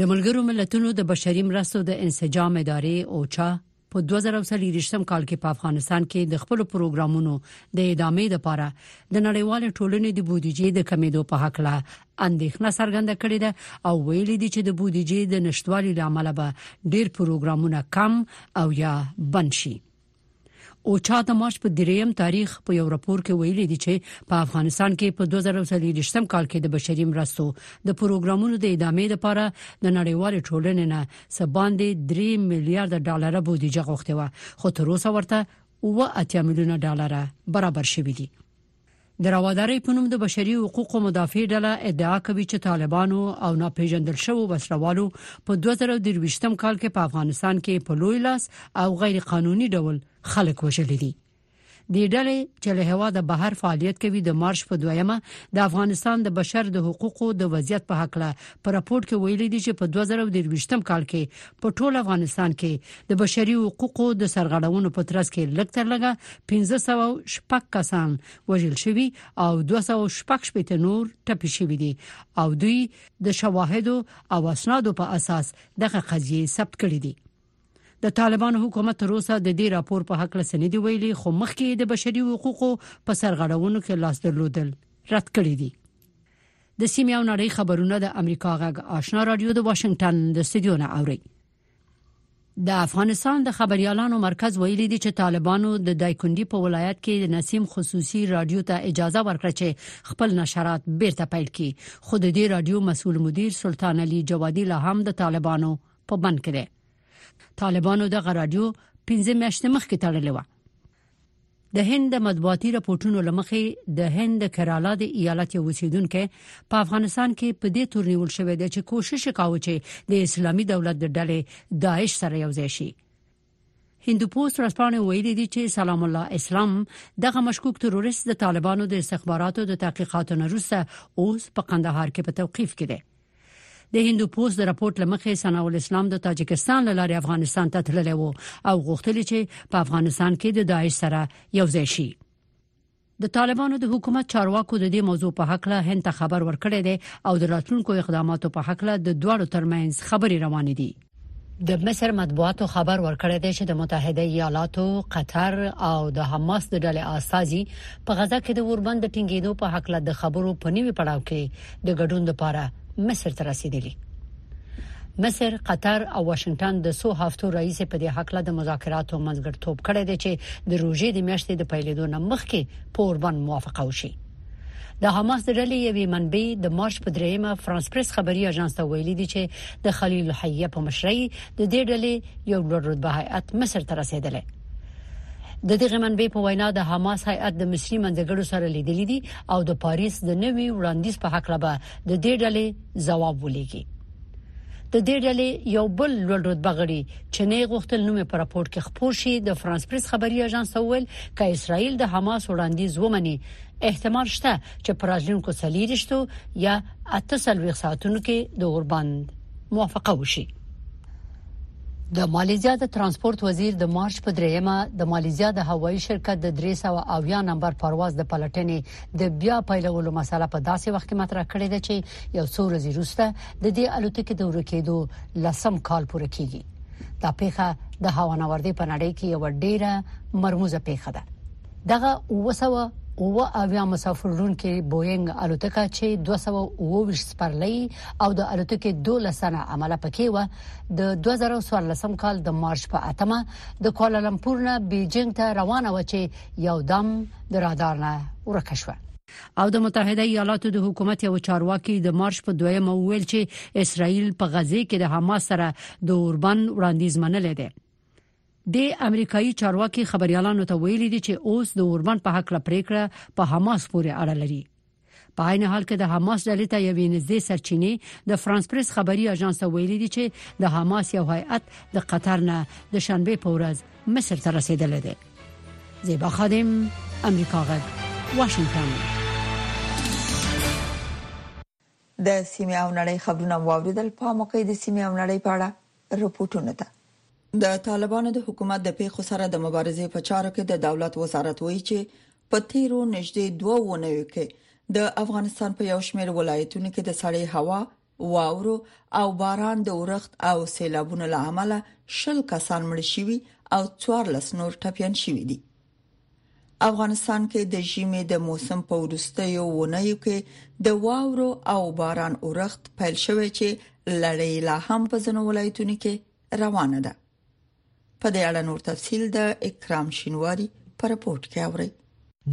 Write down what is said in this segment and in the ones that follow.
د ملګرو ملتونو د بشري مرستو د انسجام ادارې اوچا په 2023 کال کې په افغانستان کې د خپل پروګرامونو د ادامې لپاره د نړیوال ټولنې د بودیجې د کمیدو په حق لا اندېښنه څرګنده کړې ده او ویلي دي چې د بودیجې د نشټوالي لامل به ډیر پروګرامونه کم او یا بند شي اوچا د مارچ په دریم تاریخ په یو راپور کې ویلي دي چې په افغانستان کې په 2023م کال کې د بشري مرستو د پروګرامونو د ادامې لپاره د نړیوال ټولنې نه سباندې 3 میلیارډ ډالر بودیجه غوښته و خو تر اوسه ورته و 8 میلیونه ډالر برابر شوي دي د روادارۍ په نوم د بشري حقوقو مدافع ډله ادعا کوي چې طالبانو او ناپېژندل شوو وسلوالو په 2023م کال کې په افغانستان کې په لوی لاس او غیر قانوني ډول خلک وژل دي د ډلې چې له هوا د بهر فعالیت کوي د مارش په دویمه د افغانستان د بشر د حقوقو د وضعیت په حق له پر راپورټ کې ویلي دي چې په 2023م کال کې په ټول افغانستان کې د بشري حقوقو د سرغړونو په ترڅ کې لږ تر لږه 1506 کسان وژل شوي او 216 نور ټپي شوي دي او دوی د شواهدو او اسنادو په اساس دغه قضیه ثبت کړې دي د طالبان حکومت تر اوسه د دې راپور په حق لسنې دی ویلي خو مخکې د بشري حقوقو په سرغړونو کې لاس درلودل رد کړی دی د سیمې او نړۍ خبرونه د امریکا غږ آشنا رادیو د واشنگټن د استودیو نه اوري د افغانستان د خبريالانو مرکز ویلي دي چې طالبانو د دایکندي په ولایت کې د نسیم خصوصي رادیو ته اجازه ورکړه چې خپل نشرات بیرته پیل کړي خو د دې رادیو مسول مدیر سلطان علي جوادي لا هم د طالبانو په بند کې دی طالبانو د غراډیو 15 میاشتې مخکې تړلې و د هند د مطبوعاتي راپورټونو لمخې د هند د کرالا د ایالت یو اوسیدونکو په افغانستان کې په دې تور نیول شوې ده چې کوشش کاوه چې د اسلامي دولت د ډلې داعش سره یو ځای شي هندو پوسټ ورځپاڼه ویلي دي چې سلام الله اسلام دغه مشکوک تروریست د طالبانو د استخباراتو د تحقیقاتو نه وروسته اوس په قندهار کې په توقيف کې دی د هندو پوسټ د راپورټ لمخې ثناء الاسلام د تاجکستان له لارې افغانستان ته تللی وو او غوښتل چې په افغانستان کې د داعش سره یو ځای شي د طالبانو د حکومت چارواکو د دې موضوع په حق له هند ته خبر ورکړی دی او د راتلونکو اقداماتو په حق له د دوړو ترمنځ خبري روانې دي د مصر مطبوعاتو خبر ورکړی دی چې د متحده ایالاتو، قطر او د حماس د ډلې استازي په غزا کې د اوربند د ټینګېدو په حق له خبرو په نیوي پړاو کې د ګډون لپاره مصر ته رسیدلی مصر، قطر او واشنگټن د څو هفتو رئیس په دې حق له د مذاکراتو منځګړتوب کړی دی چې د روژې د میاشتې د پیلېدو نه مخکې په اوربند موافقه وشي د حماس د ډلې یوې منبع د مارچ په درېیمه فرانس پریس خبري اژانس ته ویلي دي چې د خلیل الحیه په مشرۍ د دې ډلې یو لوړ رتبه هیئت مصر ته رسیدلی د دغه منبع په وینا د حماس هیئت د مصري منځګړو سره لیدلې دي او د پاریس د نوي وړاندیز په حق لبه د دې ډلې جواب ولېږي د دې ډلې یو بل لوړ رتبه غړي چې نه غوښتل نوم په راپور کې خپور شي د فرانس پریس خبري اژانس ته وویل ک اسرائیل د حماس وړاندیز ومني احتمال شته چې پر راتلونکو څلیرشتو یا اته څلوي ساعتونو کې د اوربند موافقه وشي د مالیزیا د ترانسپورت وزیر د مارچ په دریمه د مالیزیا د هوایي شرکت د 300 او یا نمبر پرواز د پلټنې د بیا پیلولو مسله په داسې وخت کې مطرح کړې ده چې یو څو ورځې وروسته د دې الوتکې د ورکیدو لسم کال پوره کیږي دا پیښه د هوانوردي په نړۍ کې یو ډیره مرموزه پیښه ده دغه وسوه او اویا مسافر لونکي بوئنګ الوتکه چې 220 سپرلۍ او د الوتکې 12 سنه عمل پکې و د 2014 کال د مارچ په اتمه د کوالالمپور نه بیجینګ ته روانه و چې یو دم د رادار نه ورکه شوه او د متحده ایالاتو د حکومت یو چارواکي د مارش په دویم ویل چې اسرائیل په غزه کې د حماس سره د اوربن وړاندیز منلې ده د امریکایي چارواکي خبريالانو ته ویلي دي چې اوس د اوربند په حق لا پریکړه په حماس پورې اړه لري په عین حال کې د حماس ډلې ته یوې نږدې سرچینې د فرانس پریس خبري اژانس ویلي دي چې د حماس یو هیئت د قطر نه د شنبه په ورځ مصر ته رسیدلی دی زیبا خادم امریکا غږ واشنگتن د سیمه او نړۍ خبرونه واوریدل په موقع د سیمه او نړۍ په اړه رپورټونه ده د طالبانو د حکومت د پیښو سره د مبارزې په چارو کې د دولت وزارت وایي چې په تیرو نږدې دوه اونیو کې د افغانستان په یو شمېر ولایتونو کې د سړې هوا، واورو او باران د اورښت او سیلابونو له امله شل کسان مړ شوي او 14 نور ټپيان شوي دي. افغانستان کې د ژمي د موسم په وروستیو ونیو کې د واورو او باران اورښت پیل شوی چې لړۍ لا هم په ځینو ولایتونو کې روانه ده. په دې اړه نور تفصيل د اکرام شینواری په رپورت کې اورئ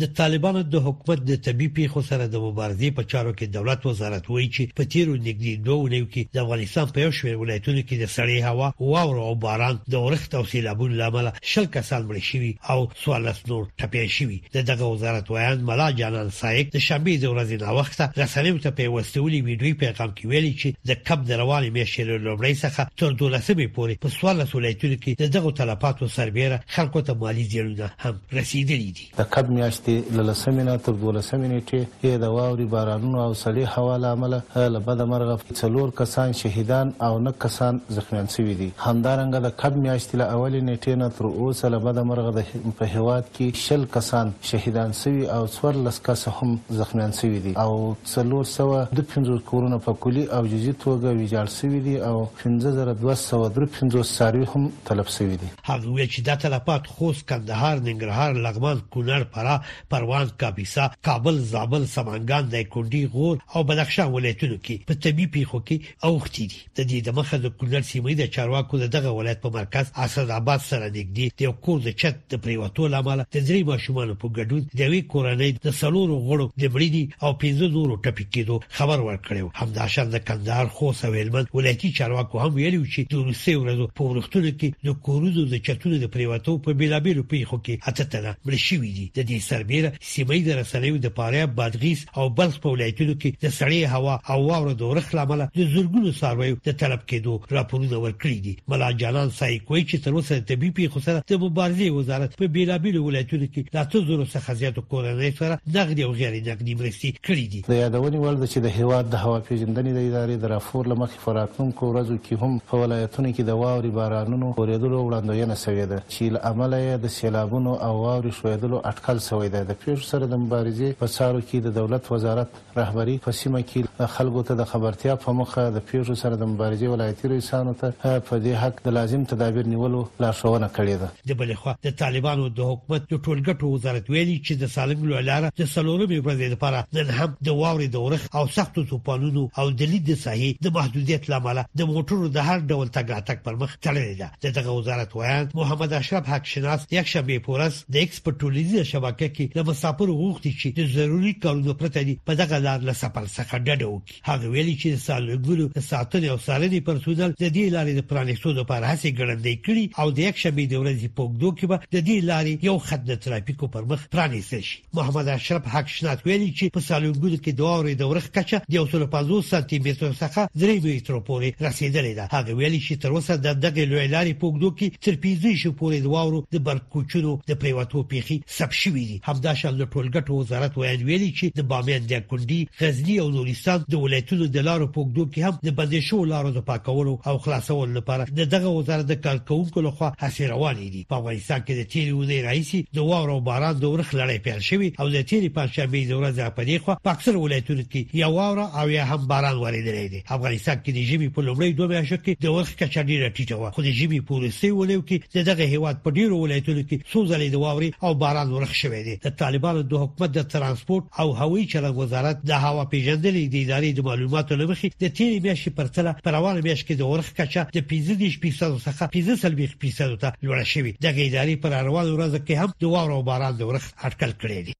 د طالبانو د حکومت د طبي پیښو سره د مبارزې په چارو کې دولت وزارت وایي چې په تیرو نږدې دوه اونیو کې د افغانستان په یو شمېر ولایتونو کې د سړې هوا، واورو او باران د اورښت او سیلابونو له امله شل کسان مړه شوي او څوارلس نور ټپيان شوي د دغه وزارت ویاند ملا جانان سایق د شنبې د ورځې ناوخته رسنیو ته په یو استولي ویډیوي پیغام کې ویلي چې د کب د روانې میاشتې له لومړۍ څخه تر دولسمې پورې په څوارلس ولایتونو کې د دغو تلفاتو سربېره خلکو ته مالي زیانونه هم رسیدلي دي د کب میاشتې له لسمې نه تر دولسمې نیټې یې د واوري بارانونو او سړې هوا له امله له بده مرغه څلور کسان شهیدان او نږ کسان زخمیان شوي دي. همدارنګه د کب میاشتې له اولې نېټې نه تر اوسه له بده مرغه د په هېواد کې شل کسان شهیدان شوي او څوارلس کسه هم زخمیان شوي دي او څلور سوه دوه پنځوس کورونه په کلي او جزي توګه ویجاړ شوي دي او پنځه زره دوه سوه درې پنځوس څاروي هم تلف شوي دي. هغه وویل چې دا تلفات خوست، کندهار، ننګرهار، لغمان، کونړ، فراه، پروان کابیسا کابل زابل سمنګان دایکونډي غور او بدخشان ولایتونو کې په طبي پیښو کې اوختي دي د دې د مخه د کونړ سیمې د چارواکو د دغه ولایت په مرکز اسد آباد سره نږدې د یو کور د چت د پریوتو لامل د درې ماشومان په ګډون د وی کورنۍ د سلورو غړو د مړینې او پنځه نورو ټپي کېدو خبر ورکړی و همداشان د کندهار خوست او هلمند ولایتي چارواکو هم ویلي و چې د وروستیو ورځو په ورښتونو کې د کورونو د چتونو د پریوتو په بېلابېلو پېښو کې اته تنه مړه شوي دي د دې سربېره سیمه ییزه رسنیو د فاریاب بادغیس او بلخ په ولایتونو کې د سړې هوا او واورو د ورښت له امله د زرګونو څارویو د طلب کېدو راپورونه ورکړي دي ملا جانان سایق وایي چې تر اوسه د طبي پېښو سره د مبارزې وزارت په بېلابېلو ولایتونو کې له اته زرو څخه زیاتو کورنۍ سره نغدي او غیر نغدي مرستې کړې دي د یادونې وړ ده چې د هېواد د هوا پېژندنې د ادارې د راپور له مخې په راتلونکو ورځو کې هم په ولایتونو کې د واورې بارانونو اورېدلو وړاندوینه شوې ده چې له امله یې د سېلابونو او واورې ښویدلو اټکل شوی دی. د پېښو سره د مبارزې په چارو کې د دولت وزارت رهبري په سیمه کې خلکو ته د خبرتیا په موخه د پېښو سره د مبارزې ولایتي رییسانو ته په دې حق د لازم تدابیر نیولو لارښوونه کړې ده. د بلې خوا د طالبانو د حکومت د ټولګټو وزارت ویلي چې د سالنګ لوی لار د سلورمې ورځې لپاره نن هم د واورې د ورخ او سختو توپانونو او د لید د ساحې د محدودیت لامل د موټرو د هر ډول تګ راتګ پر مخ تړلې ده د دغه وزارت ویاند محمد اشرف حق شناس یک شنبه په ورځ د ایکس په ټولنیزه شبکه کې د مسافر غوښتي چې د ضروري کارونو پرته په دغه لار له سفر څخه ډډه وکړي هغه ویلي چې د سالګونو د ساتنې او څارنې پر سودل د دې لارې د پرانیستو لپاره هڅې ګړندۍ کړي او د یک شنبې د ورځې په اوږدو کې به د دې لارې یو خط د ترافیکو پر مخ پرانیستل شي محمد اشرف حق شناخت ویلي چې په سالګونو کې د واورې د ورخ کچه د 150 سانتي متر څخه 3 متر پورې رسیدلې ده هغه ویلي چې تر اوسه د دغه لوی لارې په اوږدو کې تر 15 شو پورې د واورو د برکوچونو د پریواتو پیخي ثبت شوي دي همداشان د ټولګټو وزارت ویاند ویلي چې د بامیان دایکنډي غزني او نورستان د ولایتونو د لارو په اوږدو کې هم د بندې شوو لارو د پاکولو او خلاصولو لپاره د دغه وزارت د کارکوونکو لخوا هڅې روانې دي په افغانستان کې د تیرې اونۍ راهیسې د واورو او باران د ورخ لړۍ پیل شوې او د تیرې پنځشنبې د ورځې راپدې خوا په اکثر ولایتونو کې یا واوره او یا هم باران ورېدلی دی افغانستان کې د ژمي په لومړۍ دوه میاشتو کې د ورخ کچه ډیره ټیټه وه خو د ژمي په وروستي ولیو کې د دغه هیواد په ډیرو ولایتونو کې څو ځلې د واوري او باران ورخ شوې دي د طالبانو د حکومت د ترانسپورت او هوایي چلند وزارت د هوا پیژندلې د ادارې د معلوماتو لمخې د تیرې میاشتې پر تله پر روانه میاشت کې د ورخ کچه د 15% څخه 15% ته لوړه شوې دغه ادارې پر روانه ورځ کې هم د واورو او باران د ورخ اټکل کړی دی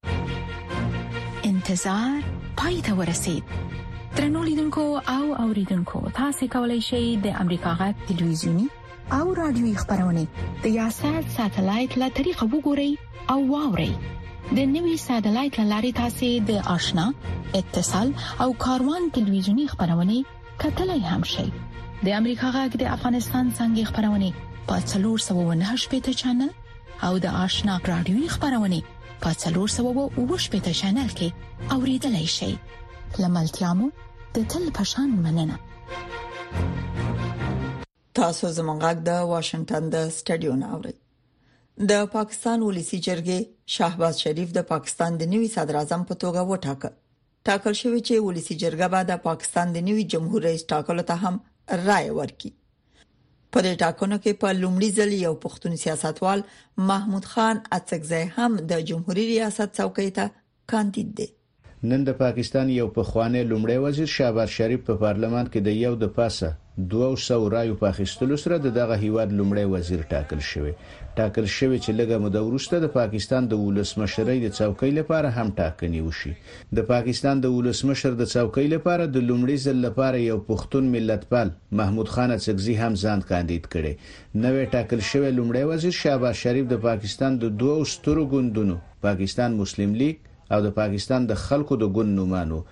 انتظار پای ته ورسید ترنو لیدونکو او اوریدونکو تاسو کولی شئ د امریکا غا ټلویزیونی او رادیوي خبرونه د یاسات ساتلایت له طریقو وګورئ او واورئ د نوي ساتلایت لارې تاسو د آشنا اتصال او کاروان ټلویزیونی خبرونه کتلای هم شئ د امریکا غږ د افغانستان څنګه خبرونه په 398 چینل او د آشنا رادیوي خبرونه په 390 چینل کې اوریدلای شئ لملتيامو د تل پشان مننه تاسو زمونږ د واشنگټن د سټډیو نه اورئ د پاکستان ولسی جرګې شهباز شریف د پاکستان د نوي صدر اعظم په توګه وټاکه ټاکل شوې چې ولسی جرګه به د پاکستان د نوي جمهور رئیس ټاکلو ته هم رائے ورکړي په دې ټاکنو کې په لومړي ځل یو پښتون سیاستوال محمود خان اڅکزی هم د جمهوریت ریاست څوکۍ ته کاندید دی نن د پاکستان یو پخوانی لومړی وزیر شهباز شریف په پارلمان کې د یو د پاسه دوو سوو رایو په اخیستلو سره د دغه هیواد لومړی وزیر ټاکل شوی ټاکل شوې چې لږه موده وروسته د پاکستان د ولسمشرۍ د څوکۍ لپاره هم ټاکنې وشي د پاکستان د ولسمشر د څوکۍ لپاره د لومړي ځل لپاره یو پښتون ملتپال محمود خان اڅکزي هم ځان کاندید کړی نوی ټاکل شوی لومړی وزیر شهباز شریف د پاکستان د دوو سترو ګوندونو پاکستان مسلم لیګ او د پاکستان د خلکو د ګوند نوماند و.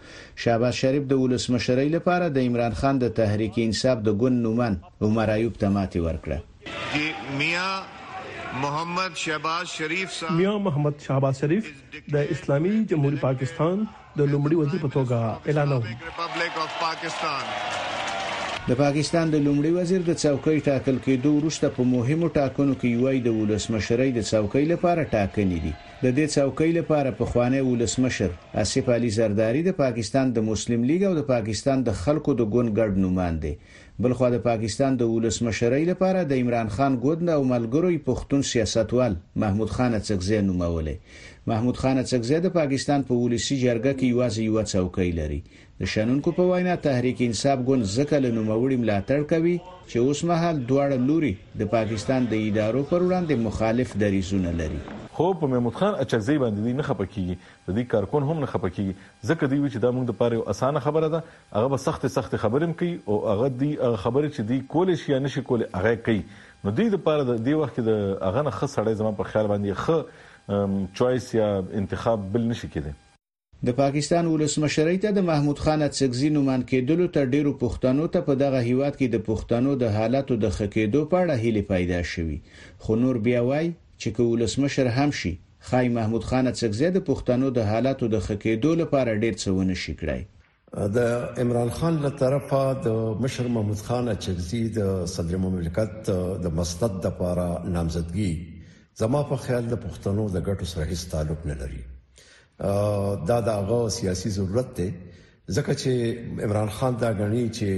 شهباز شریف د ولسمشرۍ لپاره د عمران خان د تحریک انصاف د ګوند نوماند عمر ایوب ته ماتې ورکړه. دي ميا محمد شهباز شريف صاحب. ميا محمد شهباز شريف د اسلامي جمهوري پاکستان د لومړي وزير په توګه اعلانوم. د پاکستان د لومړي وزير د څوکۍ ټاکل کېدو وروسته په مهمو ټاکنو کې يوای د ولسمشرۍ د څوکۍ لپاره ټاکنې دي. د دې څوکۍ لپاره پخوانی ولسمشر اصف علي زرداري د پاکستان د مسلم لیګ او د پاکستان د خلکو د ګوند ګډ نوماند دی. بلخوا د پاکستان د ولسمشرۍ لپاره د عمران خان ګوند او ملګرو یې پښتون سیاستوال محمود خان اڅکزی نومولی. محمود خان اڅکزی د پاکستان په ولسي جرګه کې یوازې یوه څوکۍ لري. د شنونکو په وینا تحریک انصاف ګوند ځکه له نوموړي ملاتړ کوي چې اوسمهال دواړه لوري د پاکستان د ادارو پر وړاندې مخالف دریځونه لري. خو په محمود خان اچکزي باندې دوی نه خپه کېږي، د دوی کارکون هم نه خپه کېږي، ځکه دوی وي چې دا موږ لپاره یو اسانه خبره ده، هغه به سختې سختې خبرې هم کوي او هغه دوی هغه خبرې چې دوی کولی شي یا نه شي کولی هغه یې کوي، نو دوی لپاره د دې وخت کې د هغه نه ښه سړی زما په خیال باندې ښه چوایس یا انتخاب بل نه شي کېدای. د پاکستان ولسمشرۍ ته د محمود خان اڅکزي نوماند کېدلو ته ډېرو پښتنو ته په دغه هېواد کې د پښتنو د حالاتو د ښه کېدو په اړه هیلې پیدا شوي، خو نور بیا وايي چې که ولسمشر هم شي، ښايي محمود خان اڅکزی د پښتنو د حالاتو د ښه کېدو لپاره ډېر څه ونه شي کړای. د عمران خان له طرفه د مشر محمود خان اچکزي د صدر مملکت د مستد د پاره نامزدګي زما په خیال د پښتنو د ګټو سره هیڅ تعلق نه لري دا د هغه سیاسي ضرورت دی ځکه چې عمران خان دا غني چې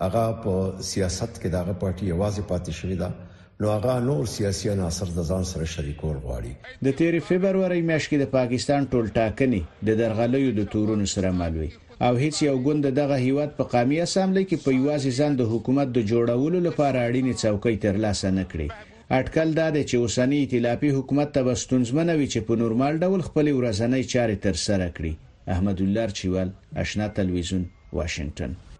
هغه په سیاست کې دغه پارټي یوازې پاتې شوې ده نو هغه نور سیاسي عناصر د ځان سره شریکول غواړي. د تېرې فبرورۍ میاشت کې د پاکستان ټولټاکنې د درغلیو د تورونو سره مل وې او هېڅ یو ګوند د دغه هېواد په قامي اسامبلۍ کې په یوازې ځان د حکومت د جوړولو لپاره اړینې څوکۍ ترلاسه نه کړې. اټکل دا دی چې اوسني ایتلافي حکومت ته به ستونزمنه وي چې په نورمال ډول خپلې ورځنۍ چارې ترسره کړي. احمدالله ارچیوال، اشنا تلویزیون، واشنګټن.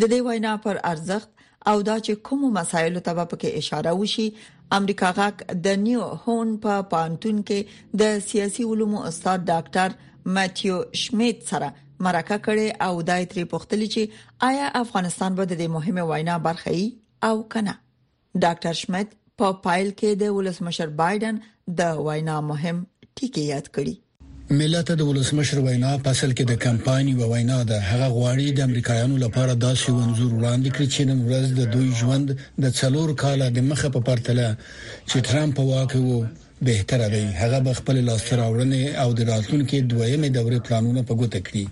د دې وینا پر ارزښت او دا چې کومو مسایلو ته به پکې اشاره وشي امریکا غاک د نیو هون په پانتون کې د سیاسي علومو استاد ډاکټر ماتیو شمیت سره مرکه کړې او دای تری پوښتلی چې آیا افغانستان به د دې مهمه وینا برخه ای او کنه ډاکټر شمت په پایل کې د ولسمشر بایدن د وینا مهم ټکی یاد کړی ملت د ولسمشر وینا په اصل کې د کمپاین یو وینا ده هغه غواړي د امریکایانو لپاره داسې منظور وړاندې کړي چې نن ورځ د دوی ژوند د څلور کاله د مخه په پرتله چې ترامپ واکه وو بهتره دی هغه به خپلې لاسته راوړنې او د راتلونکې دویمې دورې پلانونه په ګوته کړي.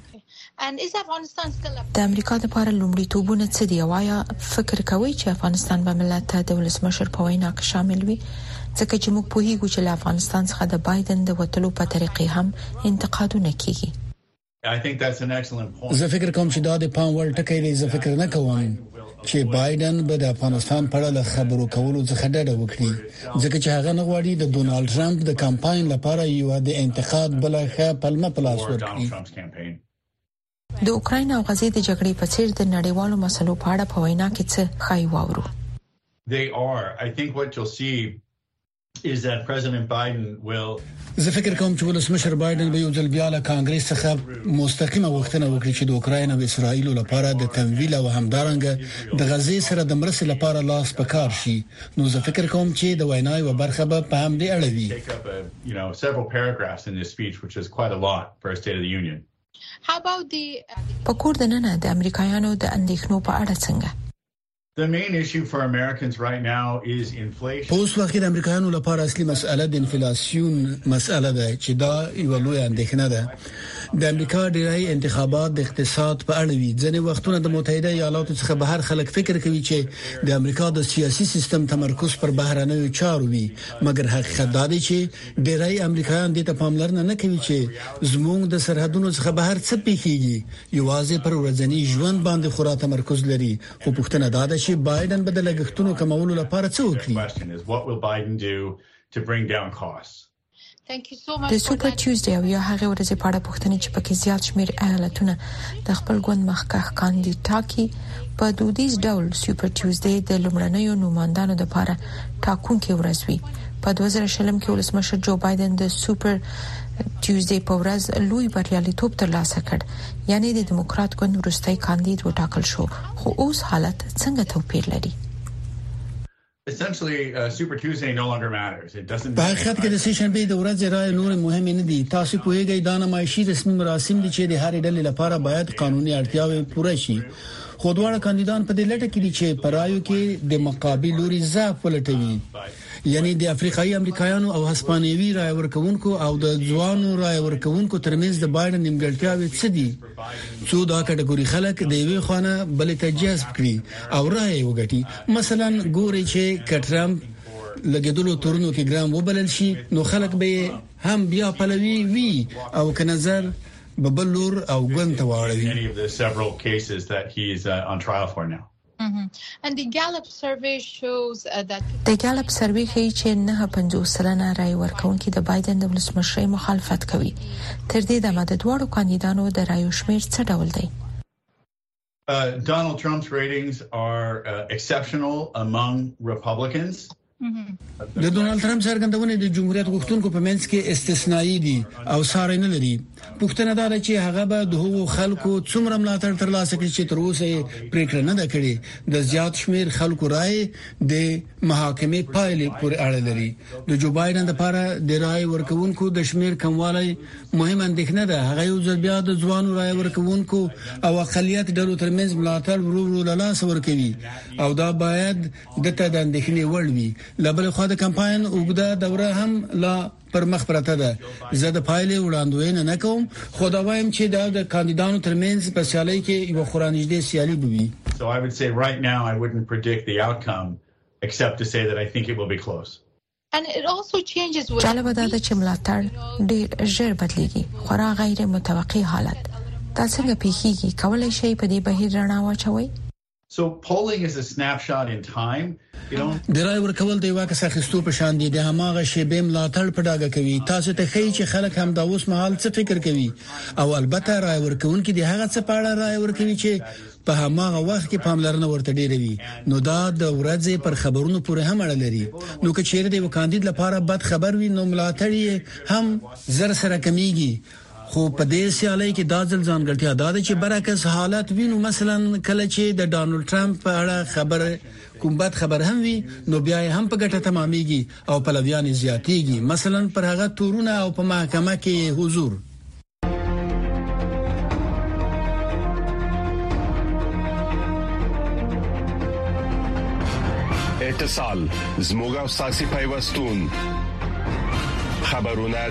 د امریکا لپاره لومړیتوبونه څه دي او ایا فکر کوئ چې افغانستان به ملت ته د ولسمشر په وینا کې شامل وي؟ ځکه چې موږ پوهیږو چې له افغانستان څخه د بایډن د وتلو په طریقې هم انتقادونه کیږي. زه فکر کوم چې دا د پام وړ ټکی دی زه فکر نه کوم چې بایدن به د افغانستان په اړه خبرو کولو څخه ډډه وکړي ځکه چې هغه نه غواړي د ډونالد ټرمپ د کمپاین لپاره یو د انتقاد بل ښه پلمه پلاس ورکړي د اوکرين او غزې د جګړې په څیر د نړیوالو مسلو په اړه په وینا کې څه خای واورو زه فکر کوم چې ولسمشر بایدن به یو ځل بیا له کانګرس څخه مستقیمه غوښتنه وکړي چې د اوکرين او اسرایل لپاره د تمویل او همدارنګه د غزې سره د مرستې لپاره لاس په کار شي نو زه فکر کوم چې د وینا یو برخه به په همدې اړه وي په کور د ننه د امریکایانو د اندېښنو په اړه څنګه په اوس وخت کې د امریکایانو لپاره اصلي مسئله د انفلاسیون مسئله ده چې دا یو لوی اندېښنه ده د امریکا ډیری انتخابات د اقتصاد په اړه وي ځنې وختونه د متحده ایالاتو څخه بهر خلک فکر کوي چې د امریکا د سیاسي سیستم تمرکز پر بهرنیو چارو وي مګر حقیقت دا دی چې ډیری امریکایان د ته پاملرنه نه کوي چې زموږ د سرحدونو څخه بهر څه پیخیږي یوازې پر ورځني ژوند باندې خورا تمرکز لري، خو پوښتنه دا ده چې بایډن به د لګښتونو کمولو لپاره څه وکړي؟ د سوپر ټیوزډي او یا هغې ورځې په اړه پوښتنې چې پکې زیات شمېر ایالتونه د خپل ګوند مخکښ کاندید ټاکي، په دودیز ډول سوپر ټیوزډي د لومړنیو نوماندانو لپاره ټاکونکې ورځ وي. په دوه زره شلم کې ولسمشر جو بایډن د سوپر ټیوزډي په ورځ لوی بریالیتوب ترلاسه کړ یعنی د دیموکرات ګوند وروستي کاندید وټاکل شو خو اوس حالت څنګه توپیر لري په حقیقت کې د سې شنبې د ورځې رائے نور مهم نه دي تاسو پوهیږئ دا نمایشي رسمي مراسم دي چې د هرې ډلې لپاره باید قانوني اړتیاوې پوره شي خو دواړه کاندیدان په دې لټه کې دي چې پرایو کې د مقابل لوري ضعف ولټوي یعنې د افریقایي امریکایانو او هسپانوي رایه ورکوونکو او د ځوانو رایه ورکوونکو ترمنځ د بایډن نیمګړتیاوې څه دي څو دا کټګوري خلک د یوې خوانه بلې ته جذب کړي او رایه وګټي مثلا ګوري چې کټرام لګیدلو تورونو کې ګرام وبلل شي نو خلک به هم بیا پلوي وي او که نظر به بل لور او ګوند ته واړوي د ګالپ سروې ښیي چې 59 سلنه رای ورکونکي د بایدن د ولسمشرۍ مخالفت کوي تر دې دمه د دواړو کاندیدانو د رایو شمیر څه ډول دی Uh, Donald Trump's ratings are uh, exceptional among Republicans. د ډونالد ترامپ څرګندونه د جمهوریت غوښتونکو په منځ کې استثنایی دي او ساري نه لري پښتنه دا ده چې هغه به د هغو خلکو څومره ملاتړ ترلاسه کړي چې تر اوسه یې پریکړه نه ده کړې د زیات شمیر خلکو رائے د محاکمې پایلې پورې اړه لري د جو بایدن لپاره د رائے ورکوونکو د شمیر کموالی مهم اندېښنه ده هغه یو ځل بیا د ځوانو رائے ورکوونکو او اقلیت ډلو ترمنځ ملاتړ ورو ورو لاس ورکوي او دا باید ده ته د اندېښنې وړ وي. له بلې خوا د کمپاین اوږده دوره هم لا پر مخ پرته ده. زه د پایلې وړاندوینه نه کوم، خو دا وایم چې دا د کاندیدانو ترمنځ په سیالۍ کې یوه خورا نږدې سیالي به وي. So I would say right now I wouldn't predict the outcome except to say that I think it will be close. جالبه دا ده چې ملاتړ ډیر ژر بدلیږي خورا غیر متوقع حالت دا څنګه پیښیږي کولای شي په دې بهیر رڼا واچوي د رای ورکول د یو عکس اخیستو په شان دي د هماغه شیبې ملاتړ په ډاګه کوي تاسو ته ښیي چې خلک هم دا اوس مهال څه فکر کوي او البته رای ورکونکي د هغه څه په اړه رای ورکوي چې په هماغه وخت کې پاملرنه ورته ډیره وي نو دا د ورځې پر خبرونو پورې هم اړه لري نو که چیرې د یو کاندید لپاره بد خبر وي نو ملاتړ یې هم زر سره کمیږي خو په دې سیالۍ کې دا ځل ځانګړتیا دا ده چې برعکس حالت وینو مثلا کله چې د ډانلډ ټرمپ په اړه خبر کوم بد خبر هم وي نو بیا هم په ګټه تمامېږي او پلویان یې زیاتېږي مثلا پر هغه تورونه او په محکمه کې یې حضور اتصال زموږ او ساسي پیوستون خبرونه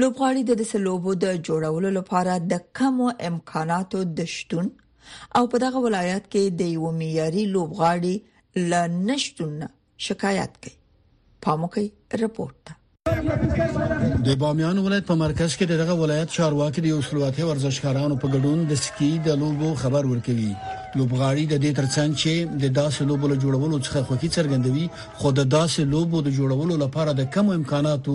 لوبغاړي د دسه لوبو د جوړولو لپاره د کمو امکاناتو د شتون او په دغه ولایت کې د یو معیاري لوبغاړي ل نشټون شکایت کوي پاموکي رپورت ده د بامیان ولایت په مرکز کې دغه ولایت چارواکي د اوسلواتي ورزشکارانو په ګډون د سکی د لوبو خبر ورکوي لوبغاړي د دې ترڅنګ چې د داسې لوبو له جوړولو څخه خوښي څرګندوي خو د داسې لوبو د جوړولو لپاره د کم امکاناتو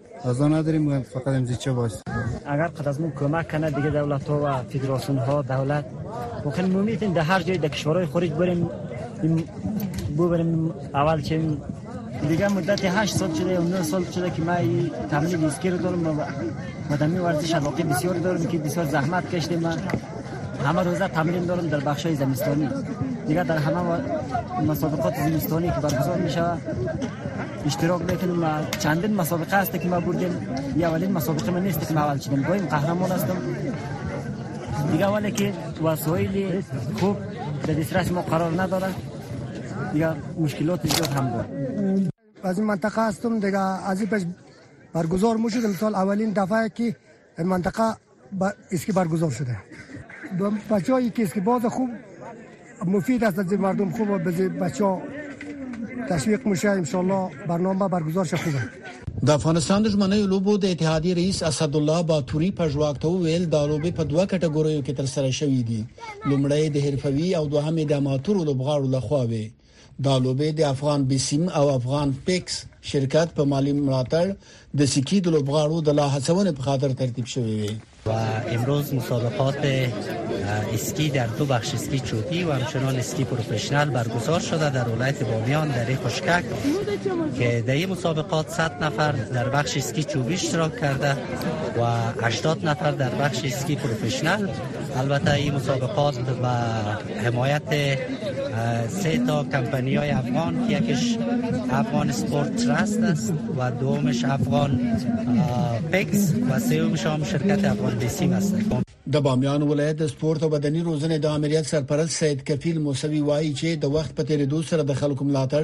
غذا نداریم و فقط امزی چه باست اگر قد از مون کمک کنه دیگه دولت ها و فدراسیون ها دولت ممکن ممیتین در هر جای در کشورهای خارج بریم ببریم اول چه دیگه مدت 8 سال شده و 9 سال شده که ما این تمرین اسکی رو دارم و مدمی ورزش علاقه بسیار دارم که بسیار زحمت کشته ما همه روزه تمرین دارم در بخش های زمستانی دیگه در همه مسابقات زمستانی که برگزار می شود اشتراک میکنم و چندین مسابقه است که ما بردیم یا اولین مسابقه من نیست که ما اول شدم دویم قهرمان هستم دیگه ولی که وسایل خوب در دسترس ما قرار نداره دیگه مشکلات زیاد هم داره از این منطقه هستم دیگه از این پس برگزار مو شدم سال اولین دفعه که منطقه با اسکی برگزار شده بچه هایی که اسکی باز خوب مفید است از مردم خوب و بچه ها تشویق میشه انشالله برنامه برگزار شه خوبه د افغانستان د ژمنې لوبو د اتحادیې رئیس اسد الله باتوري په ژواک ته ویل دا لوبې په دوه کټګوریو کې تر سره شوې دي لومړی د حرفوي او دوهمې د اماتورو لوبغاړو لخوا وي دا لوبې د افغان بیسیم او افغان پیکس شرکت په مالی ملاتړ د سکی د لوبغاړو د لا هڅونې په خاطر ترتیب شوې وي و امروز مسابقات اسکی در دو بخش اسکی چوبی و همچنان اسکی پروفیشنل برگزار شده در ولایت بامیان در خشکک که در این مسابقات 100 نفر در بخش اسکی چوبی اشتراک کرده و 80 نفر در بخش اسکی پروفیشنل البته این مسابقات و حمایت سه تا کمپنی های افغان که یکیش افغان سپورت ترست است و دومش افغان پکس و سومش هم شرکت افغان بیسیم است د بامیان ولایت د سپورت او بدني روزنې د امریت سرپرست سید کفیل موسوي وایي چې د وخت په تیریدو سره د خلکو ملاتړ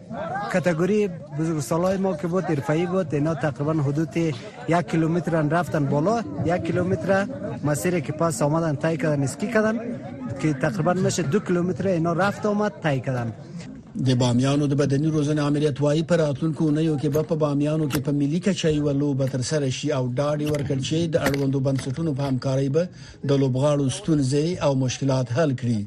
کتگوری بزرگسالای ما که بود ارفایی بود اینا تقریبا حدود یک کیلومتر رفتن بالا یک کیلومتر مسیر که پس آمدن تای کردن اسکی کردن که تقریبا میشه دو کیلومتر اینا رفت آمد تای کردن د بامیانو د بدني روزنې عملیات وايي پر اتلونکو نه یو کې به په بامیانو کې په ملي کچه یو لوب تر سره شي او ډاډي ورکړ چې د اړوندو بنسټونو په همکارۍ به د لوبغاړو ستونزې او مشکلات حل کړي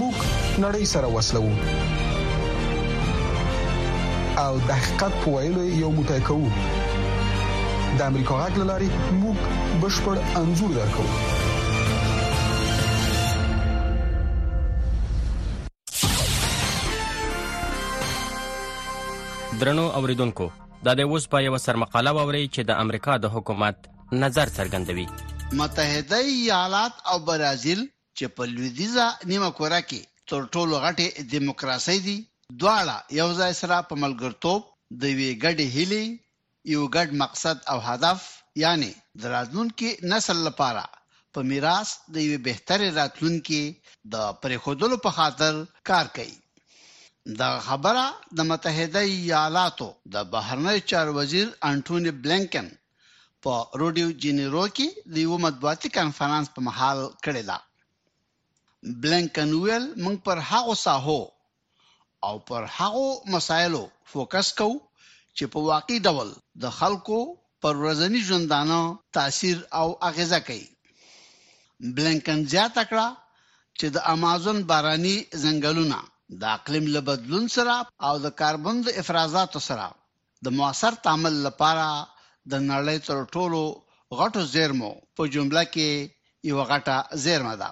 موږ نړۍ سره وسلو او د حقیقت په ویلو یو موټی کوو د امریکا غږ لاري موږ بشپړ انزور درکو درنو اوریدونکو دا د اوس په یو سرمقاله ووري چې د امریکا د حکومت نظر څرګندوي. متحده ایالات او برازیل چې په لویدیځه نیمه کره کې تر ټولو غټې دیموکراسۍ دي، دواړه یو ځای سره په ملګرتوب د یوې ګډې هیلې، یو ګډ مقصد او هدف یعنې د راتلونکي نسل لپاره په میراث د یوې بهترې راتلونکې د پرېښودلو په خاطر کار کوي. دغه خبره د متحده ایالاتو د بهرنیو چارو وزیر انټوني بلېنکن په روډیو جنیرو کې د یو مطبوعاتي کانفرنس په مهال کړې ده بلنکن ویل موږ پر هغو ساحو او پر هغو مسایلو فوکس کوو چې په واقعي ډول د خلکو پر ورځني ژوندانه تاثیر او اغیزه کوي بلنکن زیاته کړه چې د امازون باراني ځنګلونه د اقلیم له بدلون سره او د کاربن د افرازاتو سره د موثر تعامل لپاره د نړۍ تر ټولو غټو زېرمو په جمله کې یوه غټه زېرمه ده،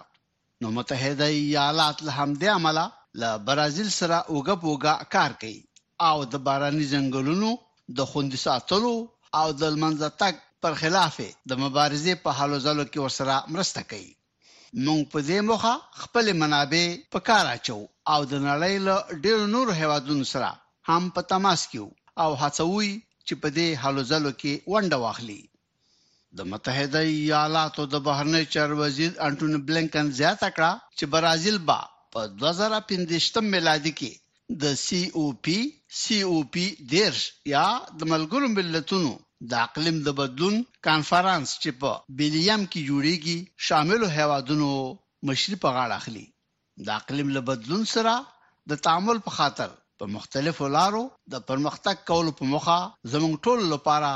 نو متحده ایالات له همدې امله له برازیل سره اوږه په اوږه کار کوي او د باراني ځنګلونو د خوندي ساتلو او د لمنځه تګ پر خلاف یې د مبارزې په هلو ځلو کې ورسره مرسته کوي. موږ په دې موخه خپلې منابع په کار اچوو او د نړۍ له ډېرو نورو هېوادونو سره هم په تماس کې یو او هڅوو یې چې په دې هلو ځلو کې ونډه واخلي. د متحده ایالاتو د بهرنیو چارو وزیر انټوني بلېنکن زیاته کړه چې برازیل به په دوه زره پنځه ویشت میلادي کې د سي او پي، COP، دېرش یا د ملګرو ملتونو د اقلیم د بدلون کنفرانس چې په بیلیم کې جوړېږي شاملو هېوادونو مشري په غاړه اخلي. د اقلیم له بدلون سره د تعامل په خاطر په مختلفو لارو د پرمختګ کولو په موخه زموږ ټولو لپاره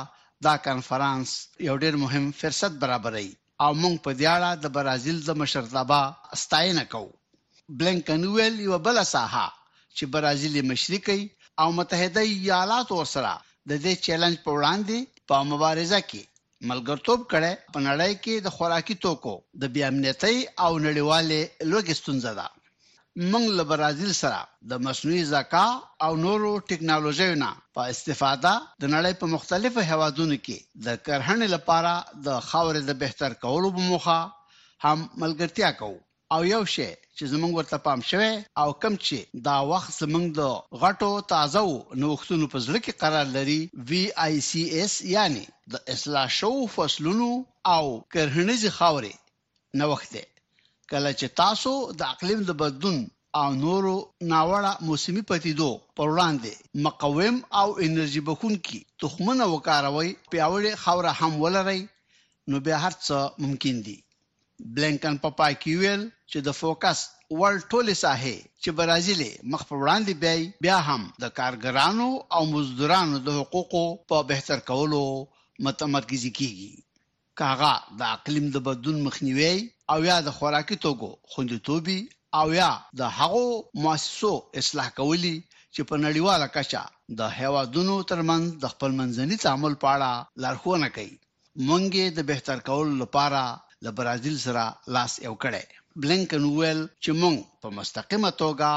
دا کنفرانس یو ډېر مهم فرصت برابروي او موږ په دې اړه د برازیل د مشرتابه ستاینه کوو. بلېنکن وویل، یوه بله ساحه چې برازیل یې مشري کوي او متحده ایالاتو ورسره د دې چېلنج په وړاندې په مبارزه کې ملګرتوب کړی، په نړۍ کې د خوراکي توکو د بې امنیتۍ او نړیوالې لوږې ستونزه ده. موږ له برازیل سره د مصنوعي ذکا او نورو ټکنالوژیو نه په استفاده د نړۍ په مختلفو هېوادونو کې د کرهڼې لپاره د خاورې د بهتر کولو په موخه هم ملګرتیا کوو او یو شی چې زموږ ورته پام شوی او کم چې دا وخت زموږ د غټو تازه و نوښتونو په زړه کې قرار لري وی آی سی اس یعنی د اصلاح شو فصلونو او کرهڼیزې خاورې نوښت دی کله چې تاسو د اقلیم د بدلون او نورو ناوړه موسمي پدیدو پر وړاندې مقاوم او انرژي بخونکي تخمونه وکاروي پیاوړې خوره هم ولري نو بیا هر څه ممکن دي بلینکن په پای کې ویل چې د فوکس وړ ټولې ساحې چې برازیل مخ پر وړاندې بیاي بیا هم د کارګرانو او مزدورانو د حقوقو په بهتر کولو متمرکز کیږي که هغه د اقلیم د بدلون مخنیوی او یا د خوراکي توکو خوندیتوب وي او یا د هغو موسسو اصلاح کول وي چې په نړیواله کچه د هېوادونو ترمنځ د خپلمنځني تعامل په اړه لارښوونه کوي، موږ یې د بهتر کولو لپاره له برازیل سره لاس یو کړی. بلېنکن وویل چې موږ په مستقیمه توګه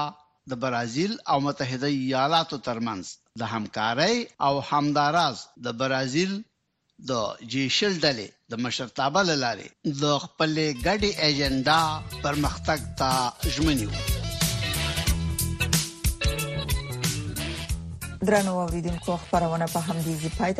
د برازیل او متحده ایالاتو ترمنځ د همکارۍ او همداراز د برازیل د جي شل ډلې د مشرتابه له لارې د خپلې ګډې ایجنډا پرمختګ ته ژمن یو. درنو اوریدونکو خبرونه په همدې ځای پاتې